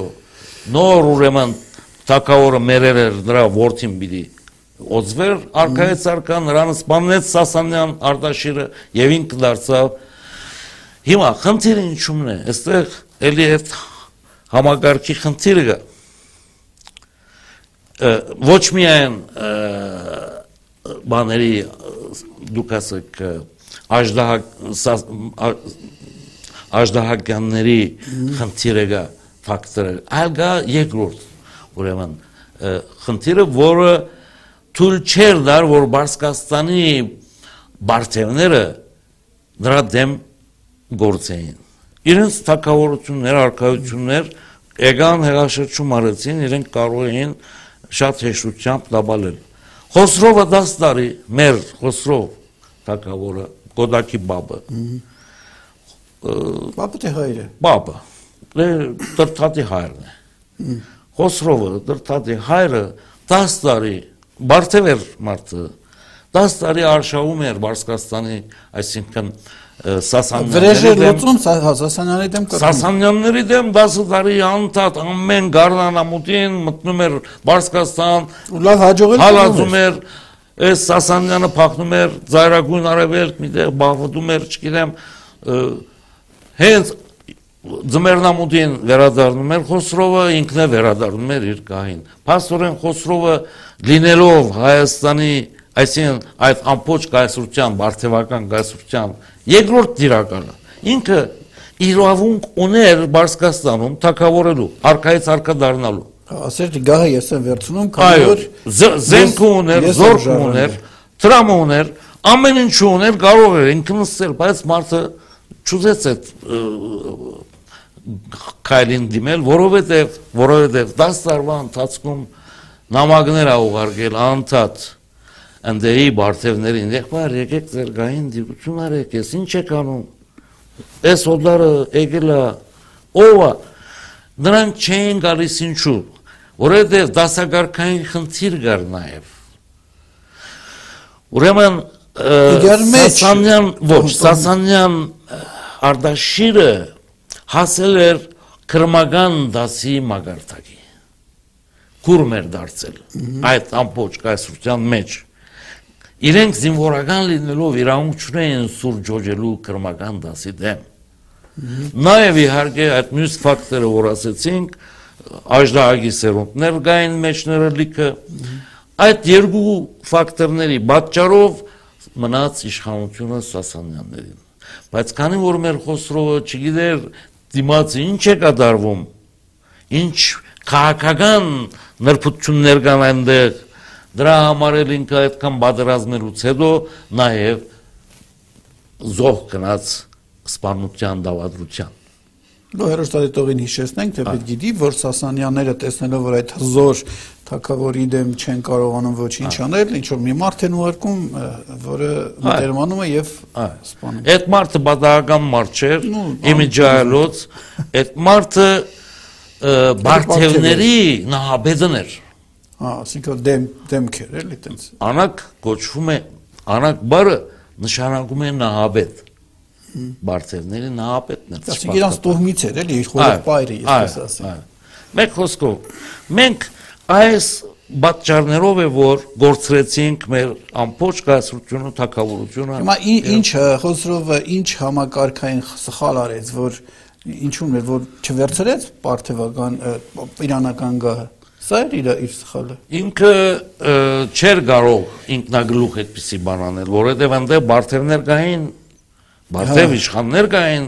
Նոր ուրեմն թակավորը մերեր էր նրա ворթին բիդի օծվեր արքայից արքա նրան սպանեց Սասանյան Արտաշիրը եւ ինքը դարձավ Հիմա խնդիրը ինչումն է, այստեղ էլի այդ համագարկի խնդիրը գա։ Ոչ միայն բաների դուք ասեք աժդահականների խնդիրը կա ֆակտորը այլ կա երկրորդ ուրեմն խնդիրը որը թույլ չեր դար, որ Բարսկաստանի բարձևները նրա դեմ գործեին։ Իրենց թակավորություններ, արկայություններ եկան հեղաշրջում արեցին, իրենք կարող էին շատ հեշտությամբ դաբալել։ Խոսրովը 10 տարի մեր Խոսրով թակավորը Գոդակի բաբը։ Բաբը թե հայրը։ Բաբը։ Դե տրթատի հայրն է։ Խոսրովը տրթատի հայրը 10 տարի Բարթև էր մարդը 10 տարի արշավում էր Բարսկաստանի, այսինքն Սասանյանների դեմ Սասանյանների դեմ Սասանյանների դեմ 10 տարի անընդհատ ամեն գառնանամուտին մտնում էր Բարսկաստան ու լավ հաջողել հալածում էր այս Սասանյանը փախնում էր ծայրագույն արևելք միտեղ բախվում էր չգիտեմ հենց ձմեռնամուտին վերադառնում էր Խոսրովը, ինքն է վերադառնում էր իր գահին։ Փաստորեն Խոսրովը լինելով Հայաստանի, այսինքն այդ ամբողջ կայսրության, բարթևական կայսրության երկրորդ դիրակալը, ինքը իրավունք ուներ Բարսկաստանում թակավորելու, արքայից արքա դառնալու։ Ասեր գահը ես եմ վերցնում, քանի որ զենք ուներ, զորք ուներ, տրամ ուներ, ամեն ինչ ուներ, կարող էր ինքն ստել, բայց մարդը չուզեց այդ քայլին դիմել, որովհետև որովհետև 10 տարվա ընթացքում նամակներ ա ուղարկել անընդհատ ընդեի բարթևներին, եղբայր եկեք ձեր գային դիպություն արեք, ես ինչ եք անում։ Այս օդարը եկել է ով է։ Նրանք չէին գալիս ինչու, որովհետև դասագարքային խնդիր կար նաև։ Ուրեմն Սասանյան, ոչ, Սասանյան Արտաշիրը հասել էր քրմական դասի մագարտակի կուրմ էր դարձել այդ ամբողջ կայսրության մեջ իրենք զինվորական լինելով իրավունք չունեին սուր ջոջելու քրմական դասի դեմ նաև իհարկե այդ մյուս ֆակտորը որ ասեցինք աժդահագի սերունդներ գային մեջները լիքը այդ երկու ֆակտորների պատճառով մնաց իշխանությունը Սասանյաններին բայց քանի որ մեր խոսրովը չգիտեր դիմացը ինչ է կատարվում, ինչ քաղաքական նրբություններ կան այնտեղ, դրա համար էլ ինքը այդքան պատերազմելուց հետո նաև զոհ գնաց սպանության դավադրության։ Դու հերոստատիտողին հիշեցնենք, թե պետք գիտի, որ Սասանյանները տեսնելով, որ այդ հզոր թակավորի դեմ չեն կարողանում ոչինչ անել, ինչ որ մի մարդ են ուղարկում, որը մտերմանում է եւ սպանում։ Այդ մարդը բադական մարդ չէր, իմիջայլոց, այդ մարդը Բարթևների նահաբեդն էր։ Հա, ասինքն դեմ դեմք էր, էլի տենց։ Անակ կոչվում է, անակ բարը նշանակում է նահաբեդ Բարթևների նահապետն էր։ Այսինքն իրանց տոհմից էր, էլի, խորը պայրը, ես ասեմ։ Մեկ խոսքով, մենք այս բացառներով է որ գործրեցինք մեր ամբողջ կայսրությունը, թակավորությունը։ Հիմա ինչ Խոսրովը ինչ համակարգային սխալ արեց, որ ինչու՞ն էր որ չվերցրեց պարթևական իրանական գահը։ Սա էր իր իր սխալը։ Ինքը չէր կարող ինքնագլուխ այդպիսի բան անել, որովհետև այնտեղ բարթերներ կային Բարձև իշխաններ կային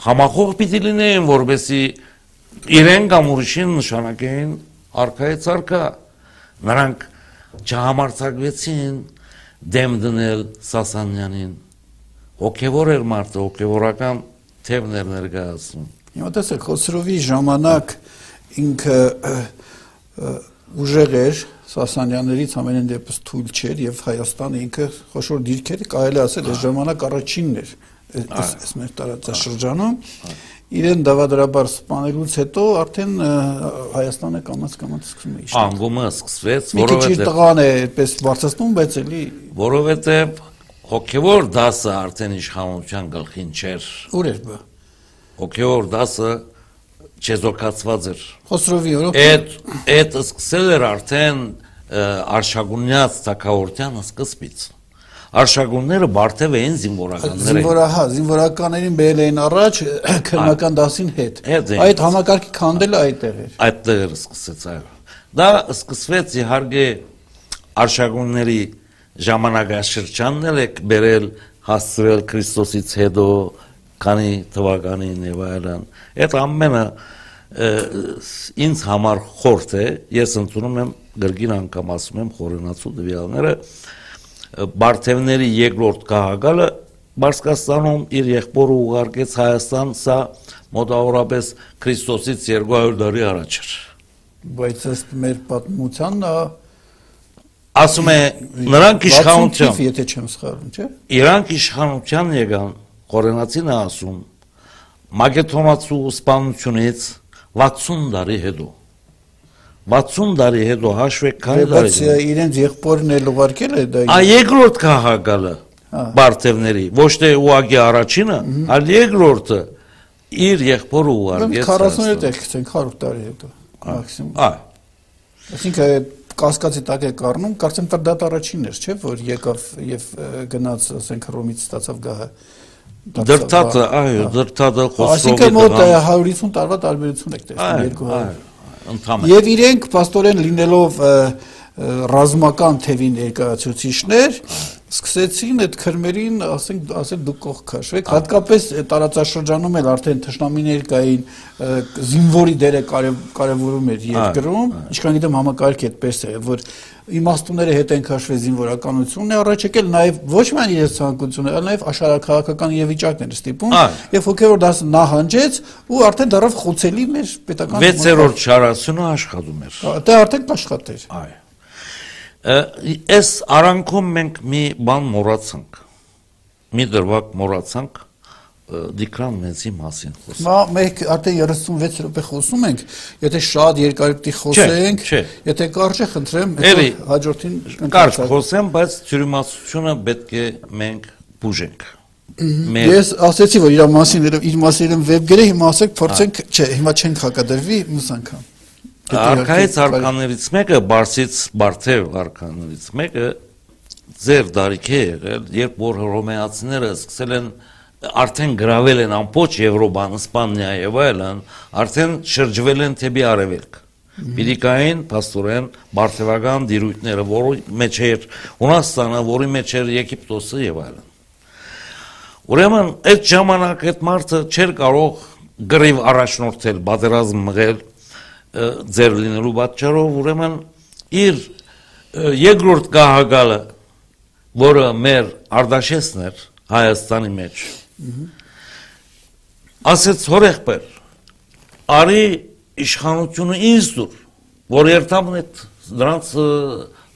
համախոհ պիտի լինեին, որովհետեւ իրեն կամ ուրիշին նշանակեին արքայի ցարկա։ Նրանք չհամարցակվեցին դեմ դնել Սասանյանին։ Հոգևոր էր մարդը, հոգևորական թևներ ներկայացնում։ Հիմա տեսեք, Խոսրովի ժամանակ ինքը ուժեղ էր, Սասանյաններից ամենեն դեպս թույլ չէր եւ Հայաստանը ինքը խոշոր դիրքեր կարելի ասել այս ժամանակ առաջինն էր այս մեր տարածաշրջանում իրեն դավադրաբար սպանելուց հետո արդեն Հայաստանը կամած կամած սկսում է իշխել։ Անգումը սկսվեց, որովհետեւ մի քիչ տղան է այդպես բարձրացնում, բայց էլի որովհետեւ հոգեվոր դասը արդեն իշխանության գլխին չէր։ Ուր էր բա։ Հոգեվոր դասը չեզոքացված էր։ Խոսրովի օրոք։ Այդ այդ սկսել էր արդեն արշագունյաց թակավորության սկզբից։ Արշագունները բարթև էին զինվորականները։ Զինվորահա, զինվորականներին բերել էին առաջ քրմական դասին հետ։ Այդ համակարգի քանդելը այդտեղ էր։ Այդտեղ սկսեց, այո։ Դա սկսվեց իհարկե արշագունների ժամանակաշրջանն էլ եք բերել հասցրել Քրիստոսից հետո քանի թվականին եւ այլն։ Այդ ամենը ինձ համար խորտ է, ես ընդունում եմ գրգին անգամ ասում եմ խորենացու դվյալները Բարթևների երկրորդ քաղաքալը Բարսկաստանում իր եղբորը ուղարկեց Հայաստան, սա մոտավորապես Քրիստոսից 200 տարի առաջ էր։ Բայց ըստ մեր պատմությանն ասում է նրանք իշխանության, եթե չեմ սխալվում, չէ՞։ Իրանք իշխանության եկան, Կորենացին ասում, Մագեթոնացու սպանությունից 60 տարի հետո 60 տարի հետո հաշվեք քանի տարի։ Բայց իրենց եղբորն էլ ուղարկել է դա։ Ա երկրորդ քաղաքալը Բարտևների, ոչ թե ուղագի առաջինը, այլ երկրորդը իր եղբորը ուղարկեց։ 47 է գցենք 100 տարի հետո մաքսիմում։ Այ։ Այսինքն կասկածի տակ է կառնում, կարծեմ դա առաջինն էր, չէ՞, որ եկավ եւ գնաց, ասենք, Հռոմից ստացավ գահը։ Դրթաթը, այո, դրթաթը խոսքով։ Այսինքն մոտ 150 տարվա տարբերություն եք տեսնում երկու հայ ընդհանրապես։ Եվ իրենք աստորեն լինելով ռազմական թևի ներկայացուցիչներ սկսեցին այդ քրմերին, ասենք, ասել դուք կողք քաշվեք, հատկապես տարածաշրջանում էլ արդեն թշնամիներ կային, զինվորի դերը կարևորում էր երկրում, ինչքան գիտեմ համակարգը այդպես է, որ իմաստունները հետ են քաշվել զինվորականությունն է առաջ եկել նաև ոչ միայն իրենց ցանկությունը, այլ նաև աշխարհակահաղական իրավիճակն էր ստիպում եւ հոգեոր դասը նահանջեց ու արդեն դարավ խոցելի մեր պետական 6-րդ շարասյունը աշխատում էր։ Դա արդեն կաշխատեր։ Այո։ Այս արանքում մենք մի բան մոռացանք։ Մի դրվակ մոռացանք Դիկրան մեծի մասին խոսում։ Մա մենք արդեն 36 րոպե խոսում ենք, եթե շատ երկար պիտի խոսենք, եթե կարճ է խնդրեմ, հետո հաջորդին կարճ խոսեմ, բայց թյուրիմացությունը պետք է մենք բուժենք։ Ես ասացի, որ իր մասին իր մասին վեբ գրե, հիմա ասեք, փորձենք, չէ, հիմա չենք հակադրվի մյուս անգամ։ Արքայից արքաներից մեկը բարձից բարձև արքաներից մեկը ձեր դարիքի է եղել, երբ որ հռոմեացիները սկսել են արդեն գravel են ամբողջ Եվրոպան, Իսպանիա եւ այլն, արդեն շրջվել են թեպի արևելք։ Միլիկային, Պաստորեն, Բարտևական դիրույթները, որի մեջ էր Հունաստանը, որի մեջ էր Եգիպտոսը եւ այլն։ Ուրեմն այդ ժամանակ այդ մարդը չէր կարող գրիվ առաջնորդել, բادرազմ մղել ձեր լինելու պատճառով, ուրեմն իր երկրորդ գահակալը, որը մեր Արտաշեսն էր Հայաստանի մեջ, ասեց հորեղբեր, արի իշխանությունը ինձ դուր, որ երթամն այդ դրանց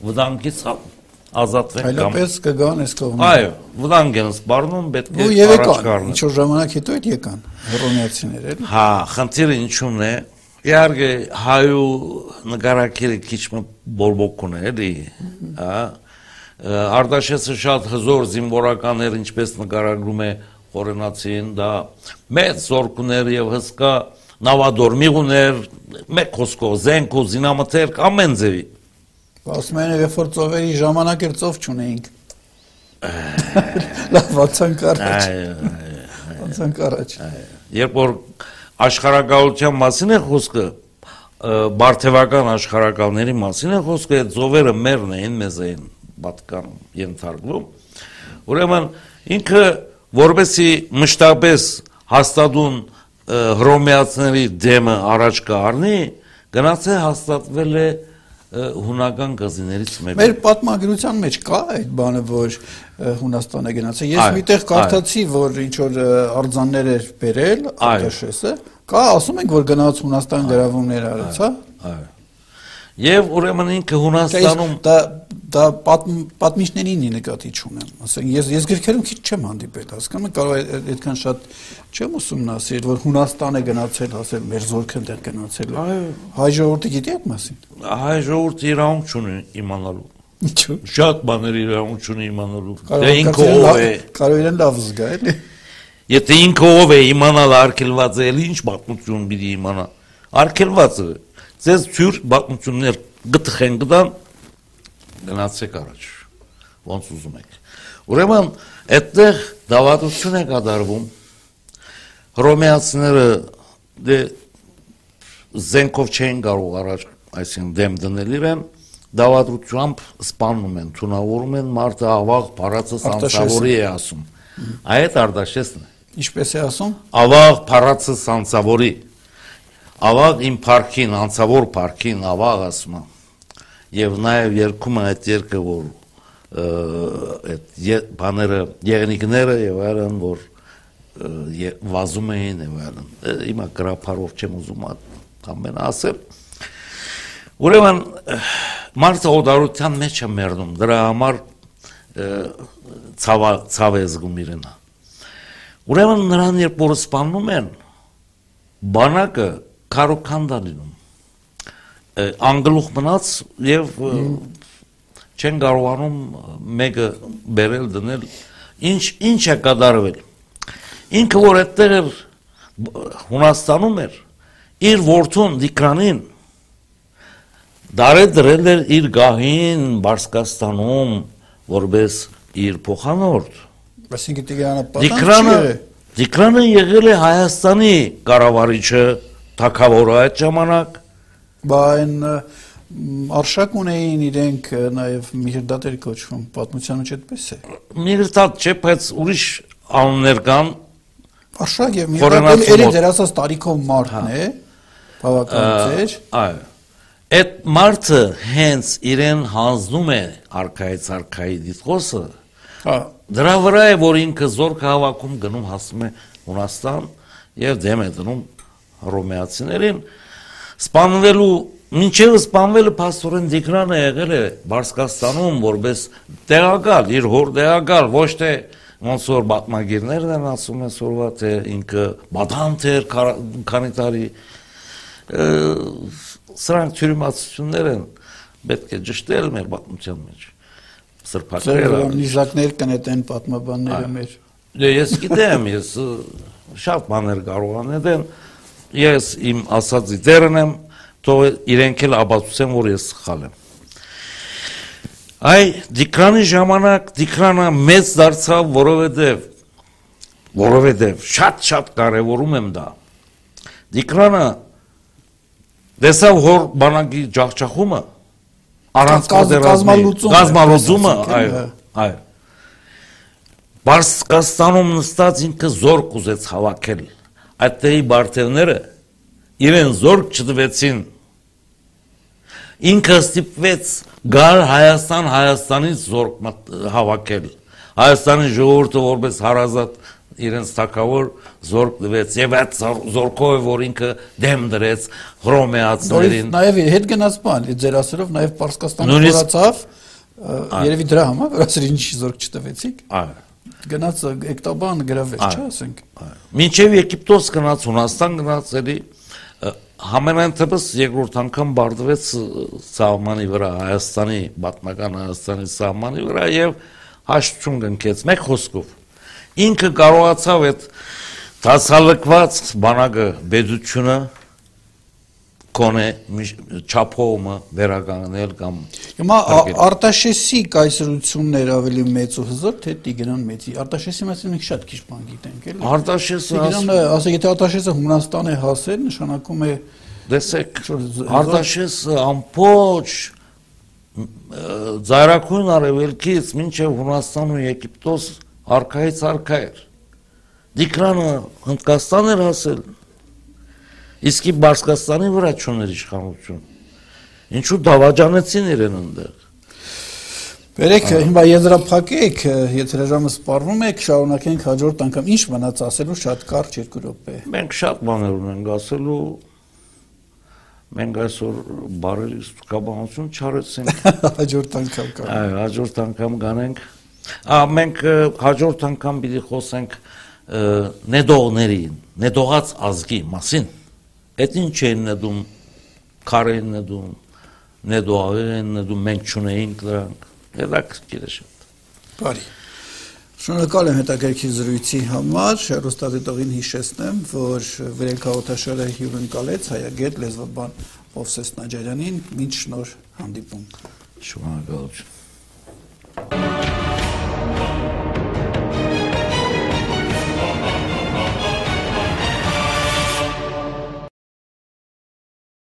վտանգից ազատվեն կամ այլապես կգան այս կողմը։ Այո, վտանգ են սպառնում, պետք է առաջ կառնեն։ Ինչ որ ժամանակ հետո այդ եկան հռոմեացիները, էլի։ Հա, խնդիրը ինչու՞ն է։ Իհարկե հայու նկարակիրը քիչ բորբոքուն է, էլի, հա։ Արտաշեսը շատ հզոր զինվորական էր, ինչպես նկարագրում է խորենացին, դա մեծ զորքուներ եւ հսկա նավադորմիղ ուներ, մեկ խոսքով զենք ու զինամթերք ամեն ձևի։ Ասում են, երբ որ ծովերի ժամանակ էր ծով չունեինք։ Լավ, անցանք առաջ։ Անցանք առաջ։ Երբ որ աշխարհակալության մասին է խոսքը, բարթևական աշխարհակալների մասին է խոսքը, այդ ծովերը մերն էին, մեզ էին պատկանում, ենթարկվում։ Ուրեմն ինքը որբեսի մշտապես հաստատուն հռոմեացիների դեմը առաջ կառնի, գնացե հաստատվել է հունական գազիներից մեկը։ Մեր պատմագրության մեջ կա այդ բանը, որ Հունաստանը գնացել։ Ես միտեղ կարդացի, որ ինչ որ արձաններ էր բերել Արտաշեսը, կա ասում ենք, որ գնաց Հունաստան գրավումներ արած, հա։ Այո։ Եվ ուրեմն ինքը Հունաստանում դա դա պատմիչներին նկատի չունեմ։ Ասենք ես ես գրքերում քիչ չեմ հանդիպել, հասկանում եք, կարող այդքան շատ չեմ ուսումնասիրել, որ Հունաստան է գնացել, ասել մեր զորքը այնտեղ գնացել է։ Հայ ժողովուրդը գիտի այդ մասին։ Հայ ժողովուրդը իրավունք չունի իմանալու։ Ինչու։ Շատ բաներ իրավունք չունի իմանալու։ Դե ինքը ով է։ Կարող իրեն լավ զգա, էլի։ Եթե ինքը ով է իմանալ արկելված է, ինչ պատմություն պիտի իմանա։ Արկելված է ձեզ ցույր բացություններ գտխեն գտան գնացեք առաջ, ոնց ուզում եք։ Ուրեմն այդտեղ դավադրություն է կատարվում։ Հռոմեացիները դե զենքով չեն կարող առաջ, այսինքն դեմ դնել իրեն, դավադրությամբ սպանում են, թունավորում են մարդը ավաղ փարածը սանցավորի է ասում։ Այդ արդաշեսն է։ Ինչպես է ասում։ Ավաղ փարածը սանցավորի։ Ավաղ իմ парքին, անցավոր парքին ավաղ ասում է Եվ նաև երկում այդ երկը որ այդ բաները եղնիկները եւ այլն որ վազում էին եւ այլն։ Հիմա գրափարով չեմ ուզում ամեն ասել։ Ուրեմն մարդը օդարության մեջ է մեռնում, դրա համար ցավա ցավ է զգում իրենա։ Ուրեմն նրան երբ որ սպանում են, բանակը քարոքանդա լինում անգլուխ մնաց եւ չեն կարողանում մեկը բերել դնել ինչ ինչ է կատարվել ինքը որ այդտեղ էր Հունաստանում էր իր որդուն Դիկրանին դարե դրել էր իր գահին Բարսկաստանում որպես իր փոխանորդ այսինքն Տիգրանը չի Դիկրանը եղել է Հայաստանի կառավարիչը թակավորը այդ ժամանակ բա այն արշակ ունեին իրենք նաև Միհրդատեր կոչվում պատմության մեջ այդպես է Միհրդատ չէ բայց ուրիշ անուններ կան արշակ եւ Միհրդատ էլի դեր ասած տարիքով մարդն է բավական ծեր այո այդ մարդը հենց իրեն հանձնում է արքայից արքայի դիսկոսը հա դրա վրա է որ ինքը զորք հավաքում գնում հասնում է Հունաստան եւ դեմ է դնում հռոմեացիներին սպանվելու մինչև սպանվելը փաստորեն Դիկրանը եղել է Բարսկաստանում որպես տեղակալ, իր հոր տեղակալ, ոչ թե ոնց որ բատմագիրներն են ասում են սորվա թե ինքը բադանտ էր քանի տարի սրանք թյուրիմացություններ են պետք է ճշտել մեր պատմության մեջ սրբակները նիժակներ կնետեն պատմաբանները մեր դե ես գիտեմ ես շատ բաներ կարող անեն ես իմ ասածի դերն եմ, թող իրենք էլ ապացուցեն, որ ես սխալ եմ։ Այ դիկրանի ժամանակ դիկրանը մեծ դարձավ, որովհետև որովհետև շատ-շատ կարևորում եմ դա։ Դիկրանը դեսավ հոր բանակի ջախջախումը առանց կազմալուծումը, կազմալուծումը, այո, այո։ Բարսկաստանում նստած ինքը զոր կուզեց հավաքել այդտեղի բարտերները իրեն զորք չտվեցին ինքը ստիպվեց գալ Հայաստան Հայաստանից զորք հավաքել Հայաստանի ժողովուրդը որպես հարազատ իրենց թակավոր զորք տվեց եւ այդ զորքով որ ինքը դեմ դրեց հռոմեացիներին նաեւ հետ գնաց բան ձեր ասելով նաեւ Պարսկաստանը խորացավ երևի դրա համար որ ասել ինչ զորք չտվեցիք այո գնաց Էկտոբան գրավեց, չէ՞, ասենք։ Մինչև Եգիպտոս գնաց, Հունաստան գնաց, էլի համենայն դեպս երկրորդ անգամ բարձվեց սահմանի վրա Հայաստանի, պատմական Հայաստանի սահմանի վրա եւ հաշտություն կնքեց մեկ խոսքով։ Ինքը կարողացավ այդ դասալկված բանակը բեդությունը կոնե չափողը վերականգնել կամ Հիմա Արտաշեսի կայսրություններ ավելի մեծ ու հզոր թե Տիգրան մեծի Արտաշեսի մասին մենք շատ քիչ բան գիտենք էլի Արտաշեսը Տիգրանը ասա եթե Արտաշեսը Հունաստան է հասել նշանակում է դեսեք Արտաշեսը ամբողջ Զայրակույն արևելքից մինչև Հունաստան ու Եգիպտոս արքայից արքա էր Դիկրանը Հնդկաստան էր հասել։ Իսկի Բարսկաստանի վրա չուներ իշխանություն։ Ինչու դավաճանեցին իրեն այնտեղ։ Բերեք հիմա եզրափակեք, եթե հրաժամը սպառնում եք, շարունակենք հաջորդ անգամ ինչ մնաց ասելու շատ կարճ 2 րոպե։ Մենք շատ բաներ ունենք ասելու, մենք այսօր բարերի ստուկաբանություն չարեցինք։ (laughs) Հաջորդ անգամ կա։ Այո, հաջորդ անգամ կանենք։ Ա մենք հաջորդ անգամ պիտի խոսենք ը, նեդողներին, նեդողած ազգի մասին։ Այդ ինչ են նետում, քար են նետում, նետողեր են նետում, մենք չունեինք դրանք։ Հետաքրքիր է շատ։ Բարի։ Շնորհակալ եմ հետաքրքիր զրույցի համար։ Հերոստատիտողին հիշեցնեմ, որ Վրել քաղաքաշարը հյուրընկալեց հայագետ լեզվաբան Պովսես Նաջարյանին, ինչ շնոր հանդիպում։ Շնորհակալություն։